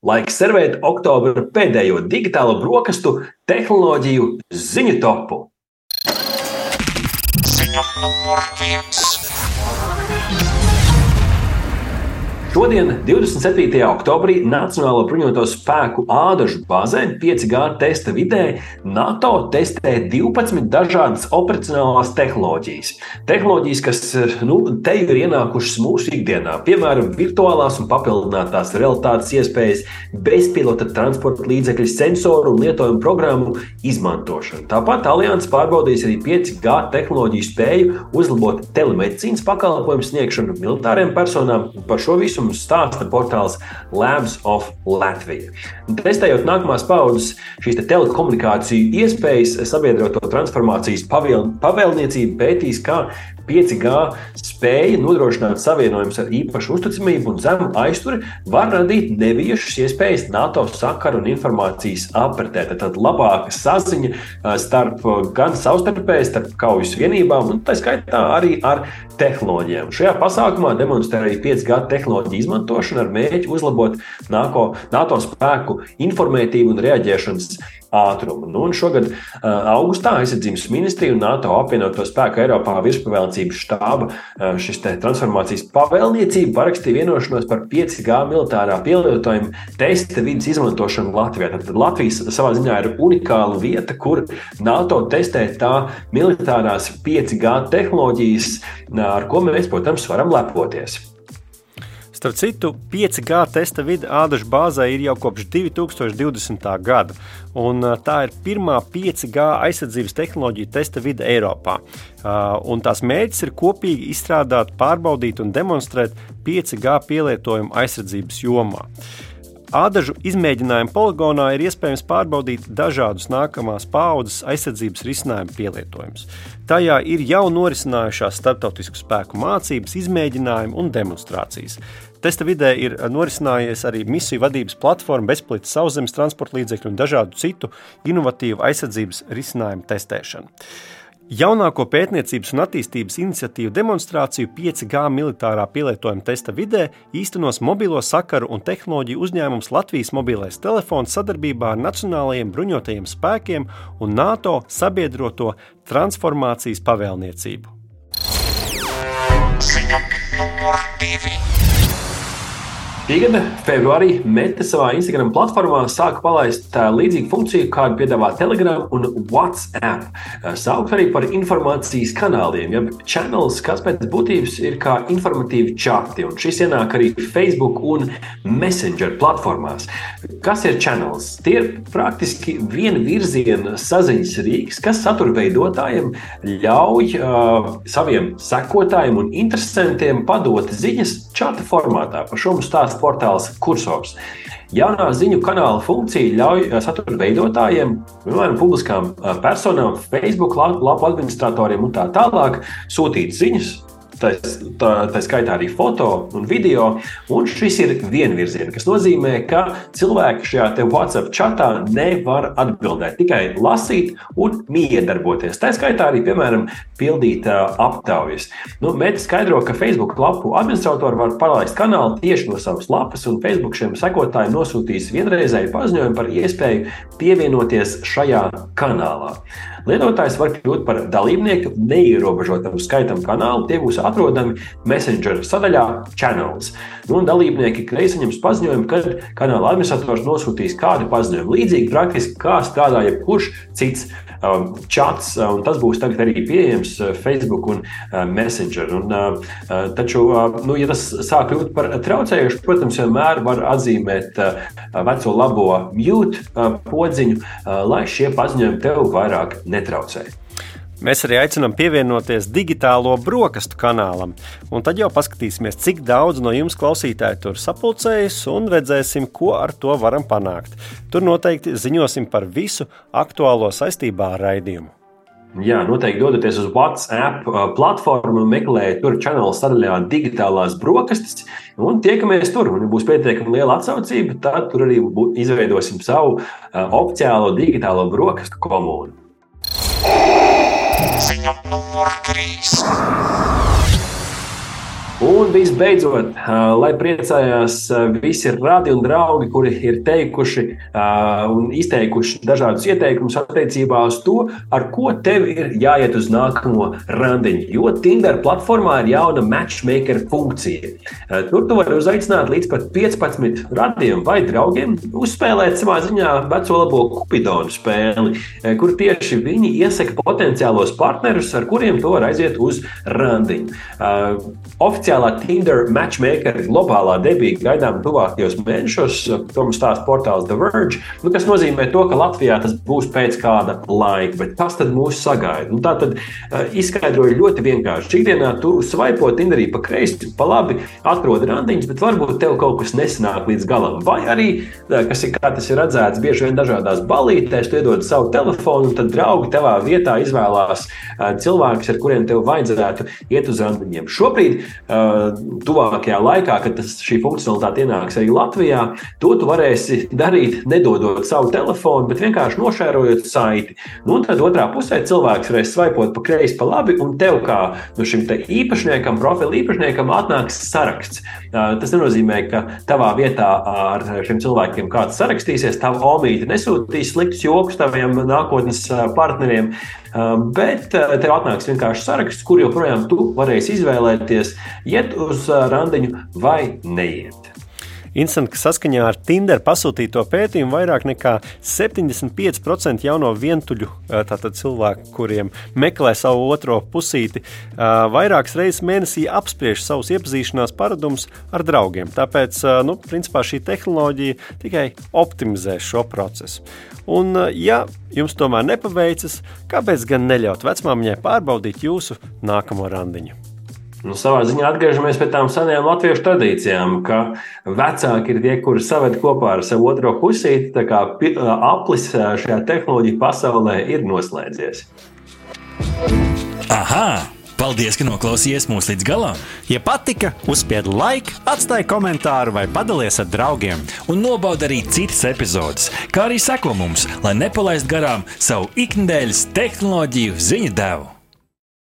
Laiks servēt oktobra pēdējo digitālo brokastu tehnoloģiju ziņu topu. Ziņu numur viens. Šodien, 27. oktobrī, Nacionālo bruņoto spēku ādažu bāzē 5G testa vidē NATO testē 12 dažādas operacionālās tehnoloģijas. Tehnoloģijas, kas nu, te ir ienākušas mūsu ikdienā, piemēram, virtuālās un papildinātās realitātes iespējas, bezpilota transporta līdzekļu, sensoru un lietojumu programmu izmantošanu. Tāpat Allianz pārbaudīs arī 5G tehnoloģiju spēju uzlabot telemedicīnas pakalpojumu sniegšanu militāriem personām par šo visu mums stāsta portāls Labs of Latvija. Testējot nākamās paudzes šīs te telekomunikāciju iespējas, sabiedroto transformācijas pavēlniecību pētīs, kā 5G spēja nodrošināt savienojumus ar īpašu uzticamību un zemu aizturi var radīt nebijušas iespējas NATO sakaru un informācijas apritē. Tad labāka saziņa starp gan savstarpēji, starp kaujas vienībām, un tā skaitā arī ar tehnoloģijām. Šajā pasākumā demonstrē arī 5G tehnoloģiju izmantošanu ar mērķi uzlabot NATO, NATO spēku informētību un reaģēšanas ātrumu. Nu, šogad uh, augustā aizsardzības ministrija un NATO apvienoto spēku Eiropā virspavēlniecības štāba uh, šis transformācijas pavēlniecība parakstīja vienošanos par 5G militārā pielietojuma testa vidas izmantošanu Latvijā. Tad Latvija savā ziņā ir unikāla vieta, kur NATO testē tā militārās 5G tehnoloģijas, ar ko mēs, protams, varam lepoties. Starp citu, 5G testa vide ādažu bāzē ir jau kopš 2020. gada, un tā ir pirmā 5G aizsardzības tehnoloģija testa vide Eiropā. Un tās mērķis ir kopīgi izstrādāt, pārbaudīt un demonstrēt 5G pielietojumu aizsardzības jomā. Ādažu izmēģinājumu poligonā ir iespējams pārbaudīt dažādus nākamās paudzes aizsardzības risinājumu pielietojumus. Tajā ir jau norisinājušās starptautisku spēku mācības, izmēģinājumi un demonstrācijas. Testa vidē ir norisinājies arī misiju vadības platforma, bezpilota sauszemes transporta līdzekļu un dažādu citu inovatīvu aizsardzības risinājumu testēšana. Jaunāko pētniecības un attīstības iniciatīvu demonstrāciju 5G militārā pielietojuma testa vidē īstenos mobilo sakaru un tehnoloģiju uzņēmums Latvijas mobilais telefons sadarbībā ar Nacionālajiem bruņotajiem spēkiem un NATO sabiedroto transformācijas pavēlniecību. Ziņa. Šī gada februārī Meta savā Instagram platformā sāka palaist līdzīgu funkciju, kādu piedāvā Telegram un WhatsApp. Saukt arī par informācijas kanāliem, jeb channels, kas pēc būtības ir kā informatīvi čati. Un šis ienāk arī Facebook un Messenger platformās. Kas ir channels? Tie ir praktiski viena virziena saziņas rīks, kas satura veidotājiem ļauj uh, saviem sekotājiem un interesantiem padot ziņas čata formātā. Par šo mums stāsta portāls Cursors. Jaunā ziņu kanāla funkcija ļauj eh, satura veidotājiem, piemēram, publiskām eh, personām, Facebook lapu administratoriem un tā tālāk sūtīt ziņas tā, tā, tā skaitā arī foto un video. Un šis ir vienvirziens, kas nozīmē, ka cilvēki šajā WhatsApp chatā nevar atbildēt, tikai lasīt un miedarboties. Tā skaitā arī, piemēram, pildīt uh, aptaujas. Nu, Mēģinājums skaidro, ka Facebook lapu administratori var palaist kanālu tieši no savas lapas, un Facebook šiem sekotājiem nosūtīs vienreizēju paziņojumu par iespēju pievienoties šajā kanālā. Lietotājs var kļūt par dalībnieku neierobežotam skaitam kanālu. Tie būs atrodami Messenger sadaļā Channels. Nu, dalībnieki reiz saņems paziņojumu, kad kanāla administrators nosūtīs kādu paziņojumu. Līdzīgi praktiski kā strādā jebkurš cits um, chats, un tas būs tagad arī pieejams uh, Facebook un uh, Messenger. Un, uh, taču, nu, ja tas sāk kļūt par traucējušu, protams, vienmēr var atzīmēt veco labo mute podziņu, lai šie paziņojumi tev vairāk netraucē. Mēs arī aicinām pievienoties digitālo brokastu kanālam, un tad jau paskatīsimies, cik daudz no jums klausītāji tur sapulcējas, un redzēsim, ko ar to varam panākt. Tur noteikti ziņosim par visu aktuālo saistībā ar raidījumu. Jā, noteikti dodaties uz WhatsApp uh, platformu meklējiet tur kanāla sadaļā digitālās brokastis. Un tiekamies tur. Un, ja būs pietiekami liela atsaucība, tad tur arī izveidosim savu uh, oficiālo digitālo brokastu komunu. Ziņa numur 3. Un visbeidzot, lai priecājās visi radi un draugi, kuri ir teikuši un izteikuši dažādus ieteikumus attiecībā uz to, ar ko tev ir jāiet uz nākamo randiņu. Jo Tinder platformā ir jauna matchmaker funkcija. Tur tu vari uzaicināt līdz pat 15 radiem vai draugiem uzspēlēt savā ziņā veco labo kupidonu spēli, kur tieši viņi iesaka potenciālos partnerus, ar kuriem to var aiziet uz randiņu. Oficiālā Tinder matchmaker globālā debija gaidām tuvākajos mēnešos, to mums stāsta portāls The Verge, nu, kas nozīmē to, ka Latvijā tas būs pēc kāda laika. Bet kas tad mūs sagaida? Nu, tā tad uh, izskaidroju ļoti vienkārši. Ikdienā tu svaipo Tinderī pa kreisi, pa labi, atrod randiņus, bet varbūt tev kaut kas nesanāk līdz galam. Vai arī, uh, kas ir, tas ir redzēts bieži vien dažādās balītēs, tu iedod savu telefonu, un tad draugi tavā vietā izvēlās uh, cilvēkus, ar kuriem tev vajadzētu iet uz randiņiem. Šobrīd Uh, tuvākajā laikā, kad tas, šī funkcionalitāte ienāks arī Latvijā, to tu varēsi darīt, nedodot savu telefonu, bet vienkārši nošērojot saiti. Nu, un tad otrā pusē cilvēks varēs svaipot pa kreisi, pa labi, un tev kā no šim īpašniekam, profila īpašniekam, atnāks saraksts. Tas nenozīmē, ka tavā vietā ar šiem cilvēkiem kāds sarakstīsies, tava omīte nesūtīs sliktus joks taviem nākotnes partneriem. Um, bet uh, tev atnāks vienkārši saraksts, kur joprojām tu varēsi izvēlēties, iet uz uh, randiņu vai neiet. Interesanti, ka saskaņā ar Tinder pasūtīto pētījumu vairāk nekā 75% jauno vientuļu cilvēku, kuriem meklē savu otro pusīti, vairākas reizes mēnesī apspriež savus iepazīšanās paradumus ar draugiem. Tāpēc, nu, principā šī tehnoloģija tikai optimizē šo procesu. Un, ja jums tomēr nepaveicas, kāpēc gan neļaut vecmāmiņai pārbaudīt jūsu nākamo randiņu? Nu, savā ziņā atgriežamies pie tām senajām latviešu tradīcijām, ka vecāki ir tie, kuri saved kopā ar savu otro pusīti. Tā kā aplis šajā tehnoloģiju pasaulē ir noslēdzies. Aha! Paldies, ka noklausījāties mūsu līdz galam! Ja patika, uzspiediet laiku, atstājiet komentāru vai padalieties ar draugiem. Un nobaudiet arī citas epizodes, kā arī sekot mums, lai nepalaistu garām savu ikdienas tehnoloģiju ziņu devumu.